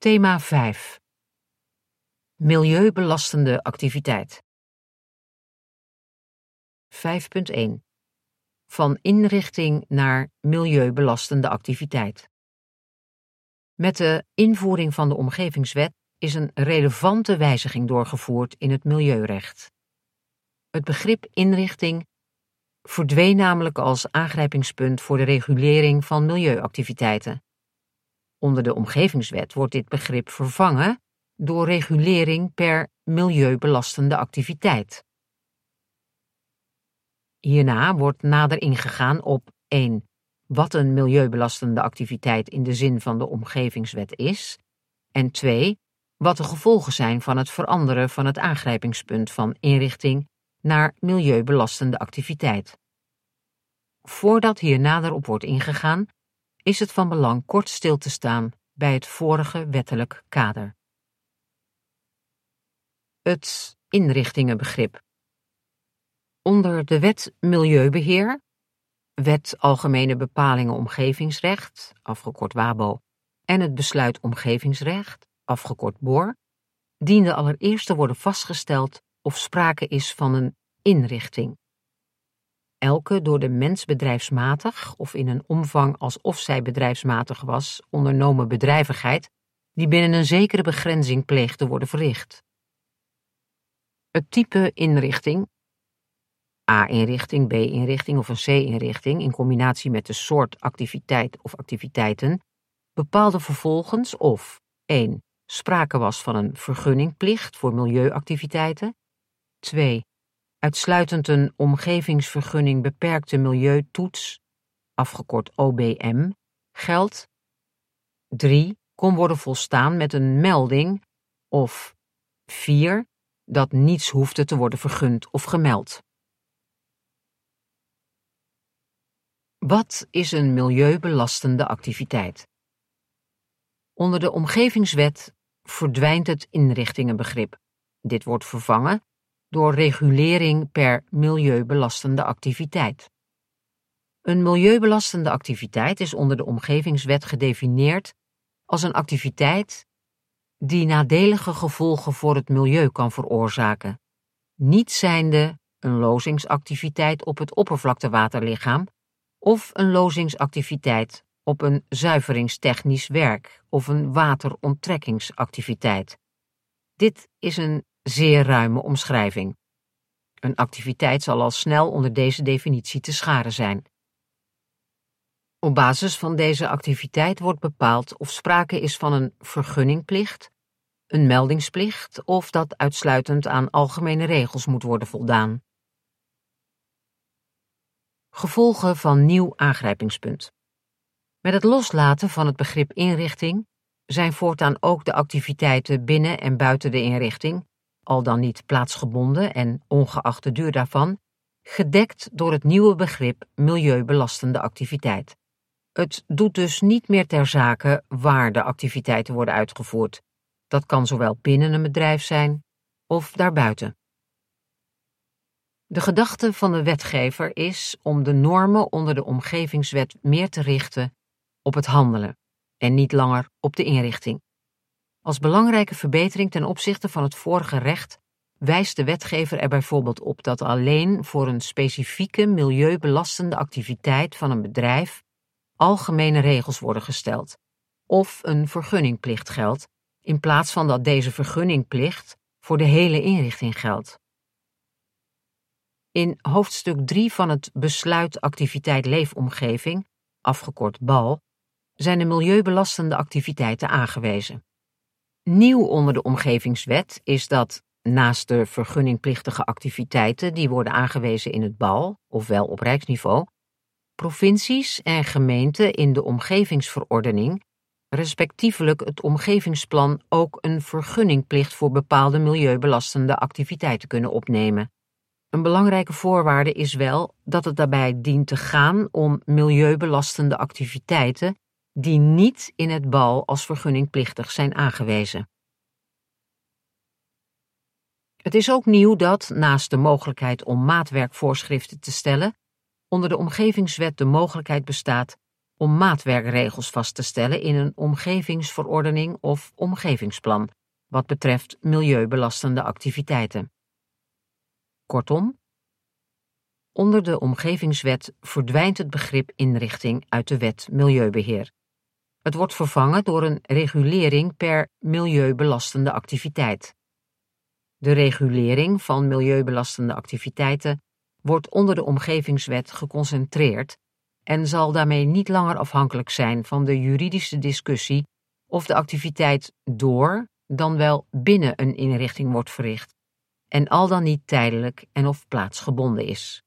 Thema 5 Milieubelastende activiteit 5.1 Van inrichting naar milieubelastende activiteit. Met de invoering van de Omgevingswet is een relevante wijziging doorgevoerd in het milieurecht. Het begrip inrichting verdween namelijk als aangrijpingspunt voor de regulering van milieuactiviteiten. Onder de Omgevingswet wordt dit begrip vervangen door regulering per milieubelastende activiteit. Hierna wordt nader ingegaan op 1. Wat een milieubelastende activiteit in de zin van de Omgevingswet is, en 2. Wat de gevolgen zijn van het veranderen van het aangrijpingspunt van inrichting naar milieubelastende activiteit. Voordat hier nader op wordt ingegaan, is het van belang kort stil te staan bij het vorige wettelijk kader. Het inrichtingenbegrip. Onder de Wet Milieubeheer, Wet Algemene Bepalingen Omgevingsrecht, afgekort WABO, en het Besluit Omgevingsrecht, afgekort BOR, diende allereerst te worden vastgesteld of sprake is van een inrichting. Elke door de mens bedrijfsmatig of in een omvang alsof zij bedrijfsmatig was ondernomen bedrijvigheid die binnen een zekere begrenzing pleegt te worden verricht. Het type inrichting, A-inrichting, B-inrichting of een C-inrichting in combinatie met de soort activiteit of activiteiten, bepaalde vervolgens of 1. sprake was van een vergunningplicht voor milieuactiviteiten, 2 uitsluitend een omgevingsvergunning beperkte milieutoets, afgekort OBM, geldt. 3. Kon worden volstaan met een melding of 4. Dat niets hoefde te worden vergund of gemeld. Wat is een milieubelastende activiteit? Onder de Omgevingswet verdwijnt het inrichtingenbegrip. Dit wordt vervangen door regulering per milieubelastende activiteit. Een milieubelastende activiteit is onder de Omgevingswet gedefinieerd als een activiteit die nadelige gevolgen voor het milieu kan veroorzaken, niet zijnde een lozingsactiviteit op het oppervlaktewaterlichaam of een lozingsactiviteit op een zuiveringstechnisch werk of een wateronttrekkingsactiviteit. Dit is een zeer ruime omschrijving. Een activiteit zal al snel onder deze definitie te scharen zijn. Op basis van deze activiteit wordt bepaald of sprake is van een vergunningplicht, een meldingsplicht of dat uitsluitend aan algemene regels moet worden voldaan. Gevolgen van nieuw aangrijpingspunt. Met het loslaten van het begrip inrichting zijn voortaan ook de activiteiten binnen en buiten de inrichting al dan niet plaatsgebonden en ongeacht de duur daarvan, gedekt door het nieuwe begrip milieubelastende activiteit. Het doet dus niet meer ter zake waar de activiteiten worden uitgevoerd. Dat kan zowel binnen een bedrijf zijn of daarbuiten. De gedachte van de wetgever is om de normen onder de omgevingswet meer te richten op het handelen en niet langer op de inrichting. Als belangrijke verbetering ten opzichte van het vorige recht wijst de wetgever er bijvoorbeeld op dat alleen voor een specifieke milieubelastende activiteit van een bedrijf algemene regels worden gesteld of een vergunningplicht geldt, in plaats van dat deze vergunningplicht voor de hele inrichting geldt. In hoofdstuk 3 van het besluit activiteit leefomgeving, afgekort BAL, zijn de milieubelastende activiteiten aangewezen. Nieuw onder de omgevingswet is dat naast de vergunningplichtige activiteiten die worden aangewezen in het BAL, ofwel op rijksniveau, provincies en gemeenten in de omgevingsverordening, respectievelijk het omgevingsplan, ook een vergunningplicht voor bepaalde milieubelastende activiteiten kunnen opnemen. Een belangrijke voorwaarde is wel dat het daarbij dient te gaan om milieubelastende activiteiten die niet in het bal als vergunningplichtig zijn aangewezen. Het is ook nieuw dat, naast de mogelijkheid om maatwerkvoorschriften te stellen, onder de omgevingswet de mogelijkheid bestaat om maatwerkregels vast te stellen in een omgevingsverordening of omgevingsplan, wat betreft milieubelastende activiteiten. Kortom, onder de omgevingswet verdwijnt het begrip inrichting uit de wet Milieubeheer. Het wordt vervangen door een regulering per milieubelastende activiteit. De regulering van milieubelastende activiteiten wordt onder de omgevingswet geconcentreerd en zal daarmee niet langer afhankelijk zijn van de juridische discussie of de activiteit door dan wel binnen een inrichting wordt verricht en al dan niet tijdelijk en of plaatsgebonden is.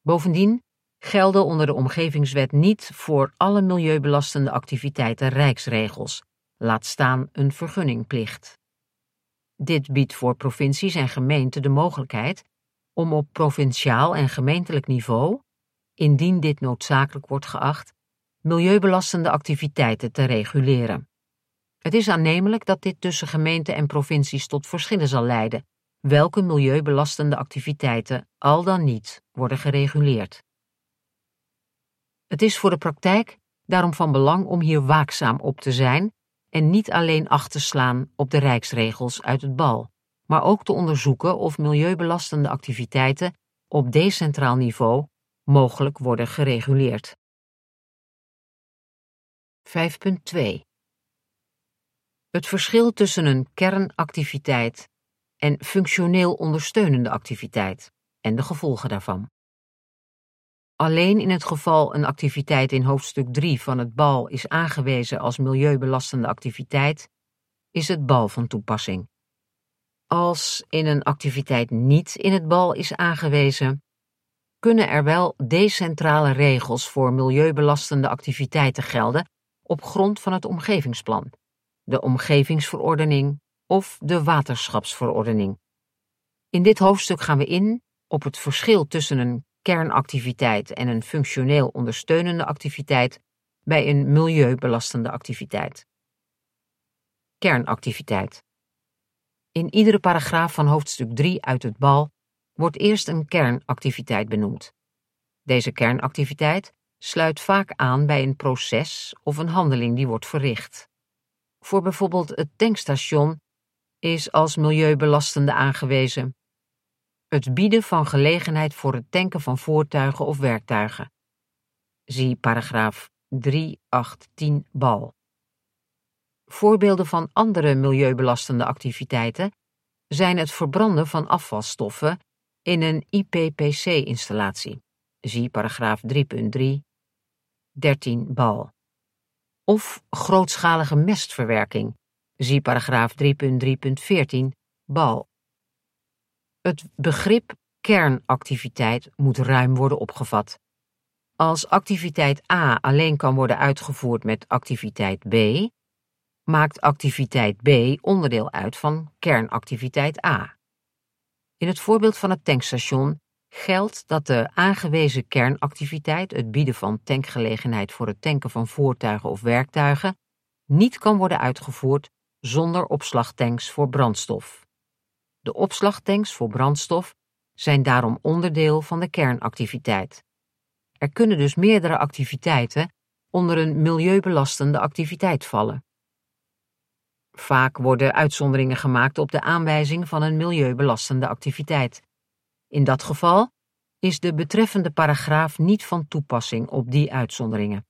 Bovendien gelden onder de omgevingswet niet voor alle milieubelastende activiteiten rijksregels, laat staan een vergunningplicht. Dit biedt voor provincies en gemeenten de mogelijkheid om op provinciaal en gemeentelijk niveau, indien dit noodzakelijk wordt geacht, milieubelastende activiteiten te reguleren. Het is aannemelijk dat dit tussen gemeenten en provincies tot verschillen zal leiden, welke milieubelastende activiteiten al dan niet worden gereguleerd. Het is voor de praktijk daarom van belang om hier waakzaam op te zijn en niet alleen acht te slaan op de rijksregels uit het bal, maar ook te onderzoeken of milieubelastende activiteiten op decentraal niveau mogelijk worden gereguleerd. 5.2 Het verschil tussen een kernactiviteit en functioneel ondersteunende activiteit en de gevolgen daarvan. Alleen in het geval een activiteit in hoofdstuk 3 van het BAL is aangewezen als milieubelastende activiteit, is het BAL van toepassing. Als in een activiteit niet in het BAL is aangewezen, kunnen er wel decentrale regels voor milieubelastende activiteiten gelden op grond van het omgevingsplan, de omgevingsverordening of de waterschapsverordening. In dit hoofdstuk gaan we in op het verschil tussen een kernactiviteit en een functioneel ondersteunende activiteit bij een milieubelastende activiteit. Kernactiviteit. In iedere paragraaf van hoofdstuk 3 uit het bal wordt eerst een kernactiviteit benoemd. Deze kernactiviteit sluit vaak aan bij een proces of een handeling die wordt verricht. Voor bijvoorbeeld het tankstation is als milieubelastende aangewezen het bieden van gelegenheid voor het tanken van voertuigen of werktuigen. Zie paragraaf 3.8.10 bal. Voorbeelden van andere milieubelastende activiteiten zijn het verbranden van afvalstoffen in een IPPC-installatie. Zie paragraaf 3.3, 13 bal. Of grootschalige mestverwerking. Zie paragraaf 3.3.14 bal. Het begrip kernactiviteit moet ruim worden opgevat. Als activiteit A alleen kan worden uitgevoerd met activiteit B, maakt activiteit B onderdeel uit van kernactiviteit A. In het voorbeeld van het tankstation geldt dat de aangewezen kernactiviteit, het bieden van tankgelegenheid voor het tanken van voertuigen of werktuigen, niet kan worden uitgevoerd zonder opslagtanks voor brandstof. De opslagtanks voor brandstof zijn daarom onderdeel van de kernactiviteit. Er kunnen dus meerdere activiteiten onder een milieubelastende activiteit vallen. Vaak worden uitzonderingen gemaakt op de aanwijzing van een milieubelastende activiteit. In dat geval is de betreffende paragraaf niet van toepassing op die uitzonderingen.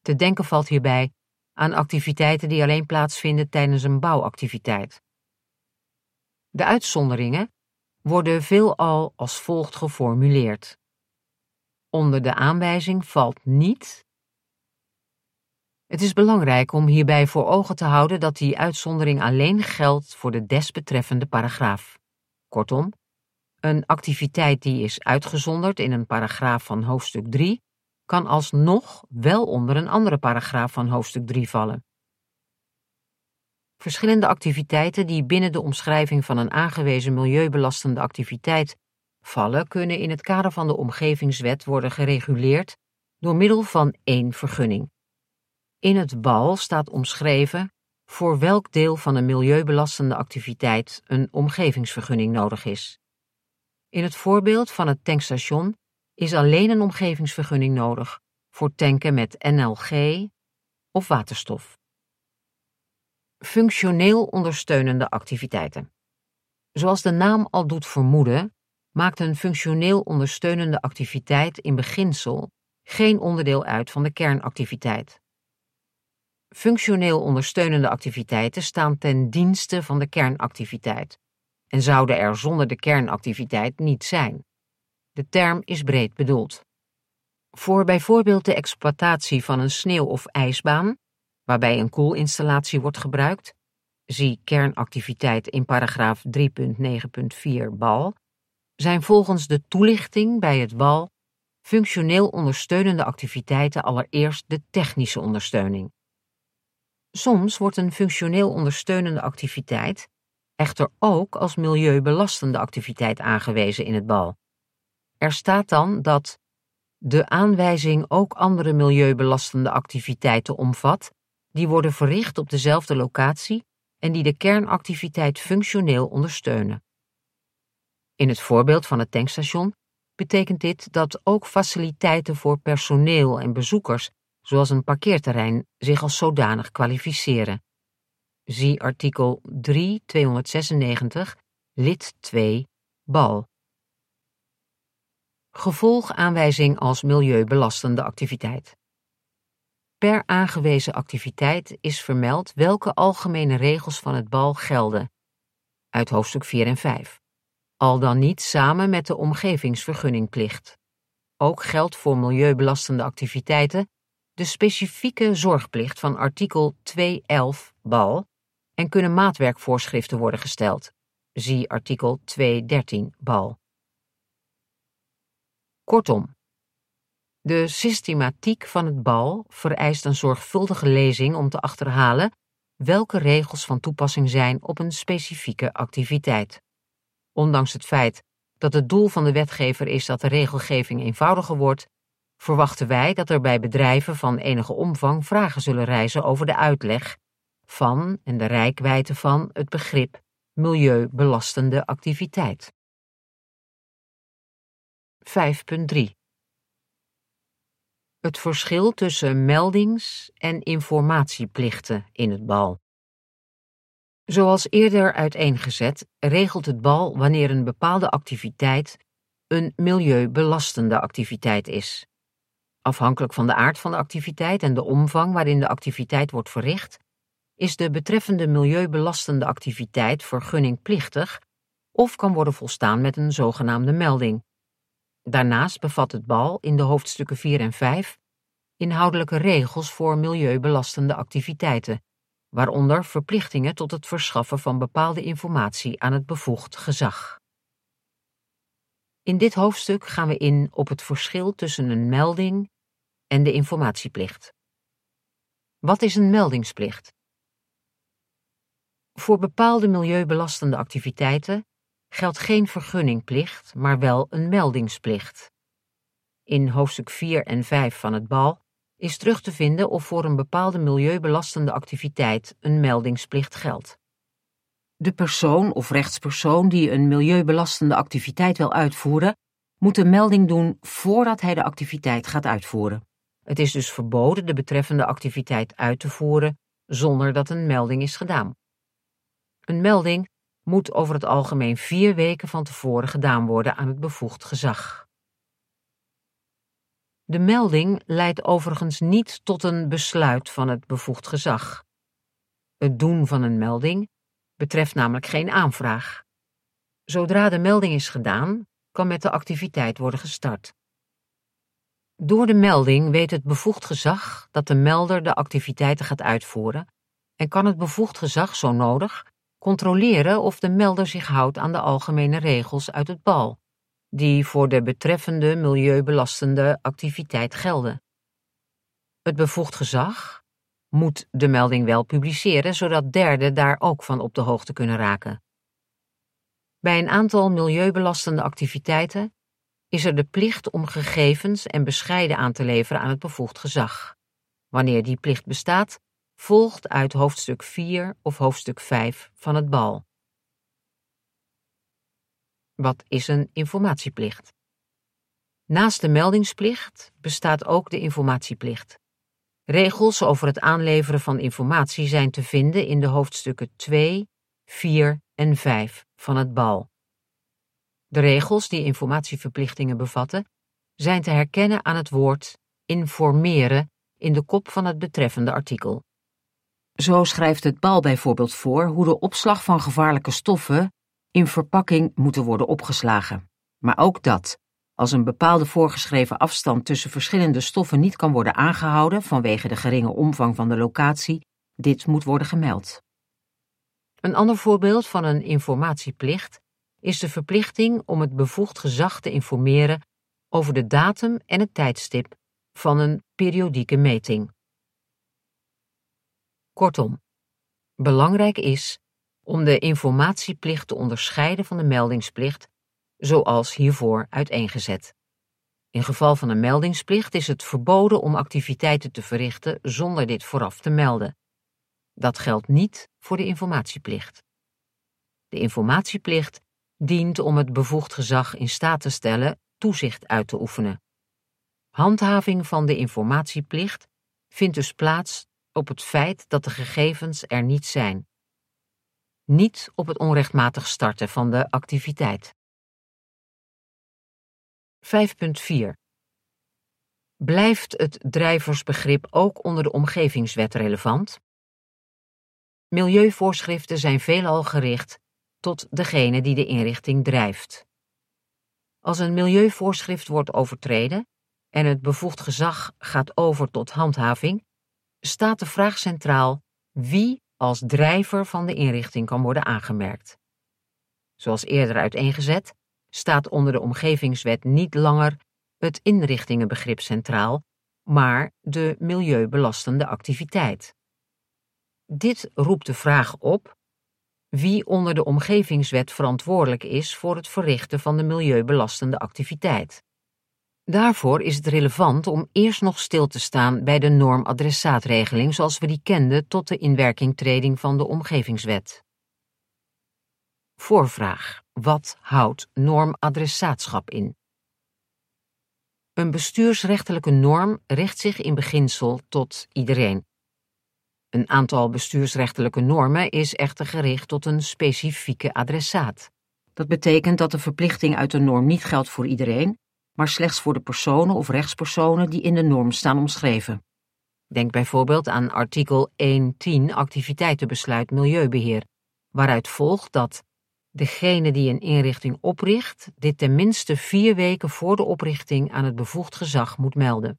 Te denken valt hierbij aan activiteiten die alleen plaatsvinden tijdens een bouwactiviteit. De uitzonderingen worden veelal als volgt geformuleerd. Onder de aanwijzing valt niet. Het is belangrijk om hierbij voor ogen te houden dat die uitzondering alleen geldt voor de desbetreffende paragraaf. Kortom, een activiteit die is uitgezonderd in een paragraaf van hoofdstuk 3 kan alsnog wel onder een andere paragraaf van hoofdstuk 3 vallen. Verschillende activiteiten die binnen de omschrijving van een aangewezen milieubelastende activiteit vallen, kunnen in het kader van de omgevingswet worden gereguleerd door middel van één vergunning. In het BAL staat omschreven voor welk deel van een milieubelastende activiteit een omgevingsvergunning nodig is. In het voorbeeld van het tankstation is alleen een omgevingsvergunning nodig voor tanken met NLG of waterstof. Functioneel ondersteunende activiteiten. Zoals de naam al doet vermoeden, maakt een functioneel ondersteunende activiteit in beginsel geen onderdeel uit van de kernactiviteit. Functioneel ondersteunende activiteiten staan ten dienste van de kernactiviteit en zouden er zonder de kernactiviteit niet zijn. De term is breed bedoeld. Voor bijvoorbeeld de exploitatie van een sneeuw- of ijsbaan, waarbij een koelinstallatie wordt gebruikt, zie kernactiviteit in paragraaf 3.9.4 bal, zijn volgens de toelichting bij het bal functioneel ondersteunende activiteiten allereerst de technische ondersteuning. Soms wordt een functioneel ondersteunende activiteit echter ook als milieubelastende activiteit aangewezen in het bal. Er staat dan dat de aanwijzing ook andere milieubelastende activiteiten omvat, die worden verricht op dezelfde locatie en die de kernactiviteit functioneel ondersteunen. In het voorbeeld van het tankstation betekent dit dat ook faciliteiten voor personeel en bezoekers, zoals een parkeerterrein, zich als zodanig kwalificeren. Zie artikel 3 296, lid 2, bal. Gevolgaanwijzing als milieubelastende activiteit. Per aangewezen activiteit is vermeld welke algemene regels van het bal gelden, uit hoofdstuk 4 en 5, al dan niet samen met de omgevingsvergunningplicht. Ook geldt voor milieubelastende activiteiten de specifieke zorgplicht van artikel 211 bal en kunnen maatwerkvoorschriften worden gesteld. Zie artikel 213 bal. Kortom, de systematiek van het bal vereist een zorgvuldige lezing om te achterhalen welke regels van toepassing zijn op een specifieke activiteit. Ondanks het feit dat het doel van de wetgever is dat de regelgeving eenvoudiger wordt, verwachten wij dat er bij bedrijven van enige omvang vragen zullen rijzen over de uitleg van en de rijkwijde van het begrip milieubelastende activiteit. 5.3 Het verschil tussen meldings- en informatieplichten in het bal. Zoals eerder uiteengezet, regelt het bal wanneer een bepaalde activiteit een milieubelastende activiteit is. Afhankelijk van de aard van de activiteit en de omvang waarin de activiteit wordt verricht, is de betreffende milieubelastende activiteit vergunningplichtig of kan worden volstaan met een zogenaamde melding. Daarnaast bevat het BAL in de hoofdstukken 4 en 5 inhoudelijke regels voor milieubelastende activiteiten, waaronder verplichtingen tot het verschaffen van bepaalde informatie aan het bevoegd gezag. In dit hoofdstuk gaan we in op het verschil tussen een melding en de informatieplicht. Wat is een meldingsplicht? Voor bepaalde milieubelastende activiteiten geldt geen vergunningplicht, maar wel een meldingsplicht. In hoofdstuk 4 en 5 van het BAL is terug te vinden of voor een bepaalde milieubelastende activiteit een meldingsplicht geldt. De persoon of rechtspersoon die een milieubelastende activiteit wil uitvoeren, moet een melding doen voordat hij de activiteit gaat uitvoeren. Het is dus verboden de betreffende activiteit uit te voeren zonder dat een melding is gedaan. Een melding moet over het algemeen vier weken van tevoren gedaan worden aan het bevoegd gezag. De melding leidt overigens niet tot een besluit van het bevoegd gezag. Het doen van een melding betreft namelijk geen aanvraag. Zodra de melding is gedaan, kan met de activiteit worden gestart. Door de melding weet het bevoegd gezag dat de melder de activiteiten gaat uitvoeren en kan het bevoegd gezag zo nodig controleren of de melder zich houdt aan de algemene regels uit het bal, die voor de betreffende milieubelastende activiteit gelden. Het bevoegd gezag moet de melding wel publiceren, zodat derden daar ook van op de hoogte kunnen raken. Bij een aantal milieubelastende activiteiten is er de plicht om gegevens en bescheiden aan te leveren aan het bevoegd gezag. Wanneer die plicht bestaat, volgt uit hoofdstuk 4 of hoofdstuk 5 van het bal. Wat is een informatieplicht? Naast de meldingsplicht bestaat ook de informatieplicht. Regels over het aanleveren van informatie zijn te vinden in de hoofdstukken 2, 4 en 5 van het BAL. De regels die informatieverplichtingen bevatten, zijn te herkennen aan het woord informeren in de kop van het betreffende artikel. Zo schrijft het BAL bijvoorbeeld voor hoe de opslag van gevaarlijke stoffen in verpakking moeten worden opgeslagen. Maar ook dat, als een bepaalde voorgeschreven afstand tussen verschillende stoffen niet kan worden aangehouden vanwege de geringe omvang van de locatie, dit moet worden gemeld. Een ander voorbeeld van een informatieplicht is de verplichting om het bevoegd gezag te informeren over de datum en het tijdstip van een periodieke meting. Kortom, belangrijk is om de informatieplicht te onderscheiden van de meldingsplicht, zoals hiervoor uiteengezet. In geval van een meldingsplicht is het verboden om activiteiten te verrichten zonder dit vooraf te melden. Dat geldt niet voor de informatieplicht. De informatieplicht dient om het bevoegd gezag in staat te stellen toezicht uit te oefenen. Handhaving van de informatieplicht vindt dus plaats op het feit dat de gegevens er niet zijn. Niet op het onrechtmatig starten van de activiteit. 5.4 Blijft het drijversbegrip ook onder de omgevingswet relevant? Milieuvoorschriften zijn veelal gericht tot degene die de inrichting drijft. Als een milieuvoorschrift wordt overtreden en het bevoegd gezag gaat over tot handhaving, staat de vraag centraal wie als drijver van de inrichting kan worden aangemerkt. Zoals eerder uiteengezet, staat onder de omgevingswet niet langer het inrichtingenbegrip centraal, maar de milieubelastende activiteit. Dit roept de vraag op wie onder de omgevingswet verantwoordelijk is voor het verrichten van de milieubelastende activiteit. Daarvoor is het relevant om eerst nog stil te staan bij de normadressaatregeling zoals we die kenden tot de inwerkingtreding van de omgevingswet. Voorvraag. Wat houdt normadressaatschap in? Een bestuursrechtelijke norm richt zich in beginsel tot iedereen. Een aantal bestuursrechtelijke normen is echter gericht tot een specifieke adressaat. Dat betekent dat de verplichting uit de norm niet geldt voor iedereen, maar slechts voor de personen of rechtspersonen die in de norm staan omschreven. Denk bijvoorbeeld aan artikel 1.10 activiteitenbesluit milieubeheer, waaruit volgt dat degene die een inrichting opricht, dit tenminste vier weken voor de oprichting aan het bevoegd gezag moet melden.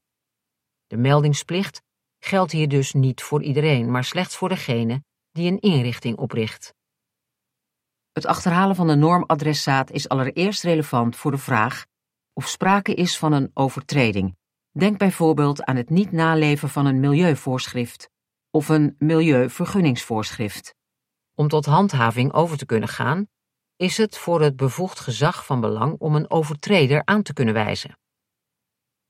De meldingsplicht geldt hier dus niet voor iedereen, maar slechts voor degene die een inrichting opricht. Het achterhalen van de normadressaat is allereerst relevant voor de vraag of sprake is van een overtreding. Denk bijvoorbeeld aan het niet naleven van een milieuvoorschrift of een milieuvergunningsvoorschrift. Om tot handhaving over te kunnen gaan, is het voor het bevoegd gezag van belang om een overtreder aan te kunnen wijzen.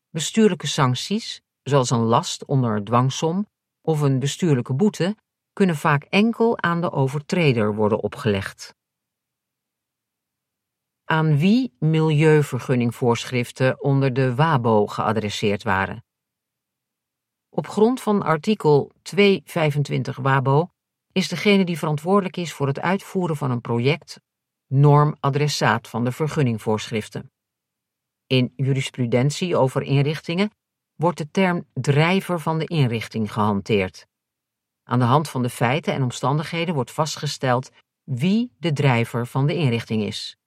Bestuurlijke sancties, zoals een last onder dwangsom of een bestuurlijke boete, kunnen vaak enkel aan de overtreder worden opgelegd aan wie milieuvergunningvoorschriften onder de WABO geadresseerd waren. Op grond van artikel 225 WABO is degene die verantwoordelijk is voor het uitvoeren van een project normadressaat van de vergunningvoorschriften. In jurisprudentie over inrichtingen wordt de term drijver van de inrichting gehanteerd. Aan de hand van de feiten en omstandigheden wordt vastgesteld wie de drijver van de inrichting is.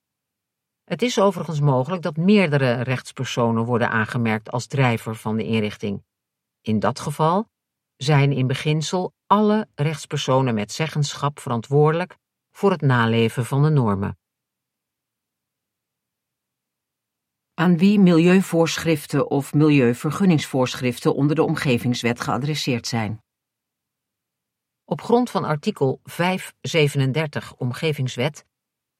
Het is overigens mogelijk dat meerdere rechtspersonen worden aangemerkt als drijver van de inrichting. In dat geval zijn in beginsel alle rechtspersonen met zeggenschap verantwoordelijk voor het naleven van de normen. Aan wie milieuvoorschriften of milieuvergunningsvoorschriften onder de omgevingswet geadresseerd zijn. Op grond van artikel 537 Omgevingswet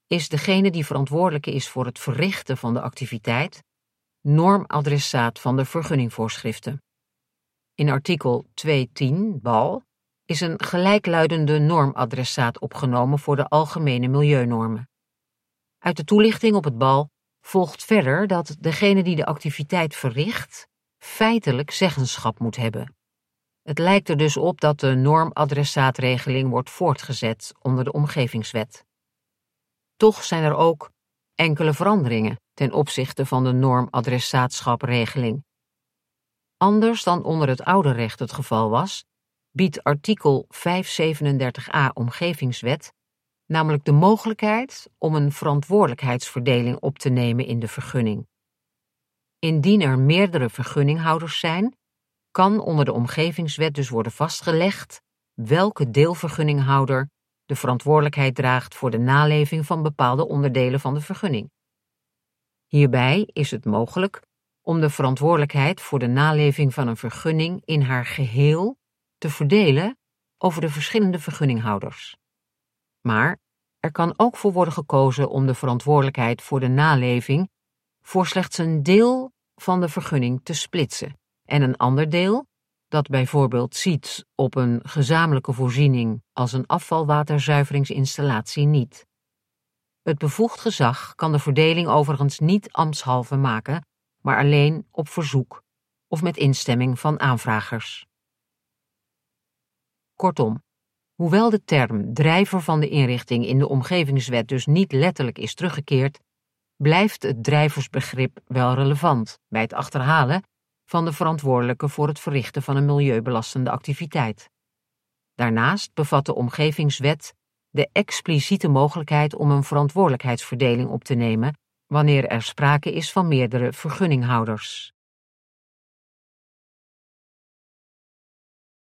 is degene die verantwoordelijk is voor het verrichten van de activiteit normadressaat van de vergunningvoorschriften. In artikel 210 BAL is een gelijkluidende normadressaat opgenomen voor de algemene milieunormen. Uit de toelichting op het BAL volgt verder dat degene die de activiteit verricht feitelijk zeggenschap moet hebben. Het lijkt er dus op dat de normadressaatregeling wordt voortgezet onder de omgevingswet. Toch zijn er ook enkele veranderingen ten opzichte van de normadressaatschapregeling. Anders dan onder het oude recht het geval was, biedt artikel 537a Omgevingswet namelijk de mogelijkheid om een verantwoordelijkheidsverdeling op te nemen in de vergunning. Indien er meerdere vergunninghouders zijn, kan onder de omgevingswet dus worden vastgelegd welke deelvergunninghouder de verantwoordelijkheid draagt voor de naleving van bepaalde onderdelen van de vergunning. Hierbij is het mogelijk om de verantwoordelijkheid voor de naleving van een vergunning in haar geheel te verdelen over de verschillende vergunninghouders. Maar er kan ook voor worden gekozen om de verantwoordelijkheid voor de naleving voor slechts een deel van de vergunning te splitsen en een ander deel, dat bijvoorbeeld ziet op een gezamenlijke voorziening als een afvalwaterzuiveringsinstallatie niet. Het bevoegd gezag kan de verdeling overigens niet ambtshalve maken, maar alleen op verzoek of met instemming van aanvragers. Kortom, hoewel de term drijver van de inrichting in de omgevingswet dus niet letterlijk is teruggekeerd, blijft het drijversbegrip wel relevant bij het achterhalen van de verantwoordelijke voor het verrichten van een milieubelastende activiteit. Daarnaast bevat de omgevingswet de expliciete mogelijkheid om een verantwoordelijkheidsverdeling op te nemen wanneer er sprake is van meerdere vergunninghouders.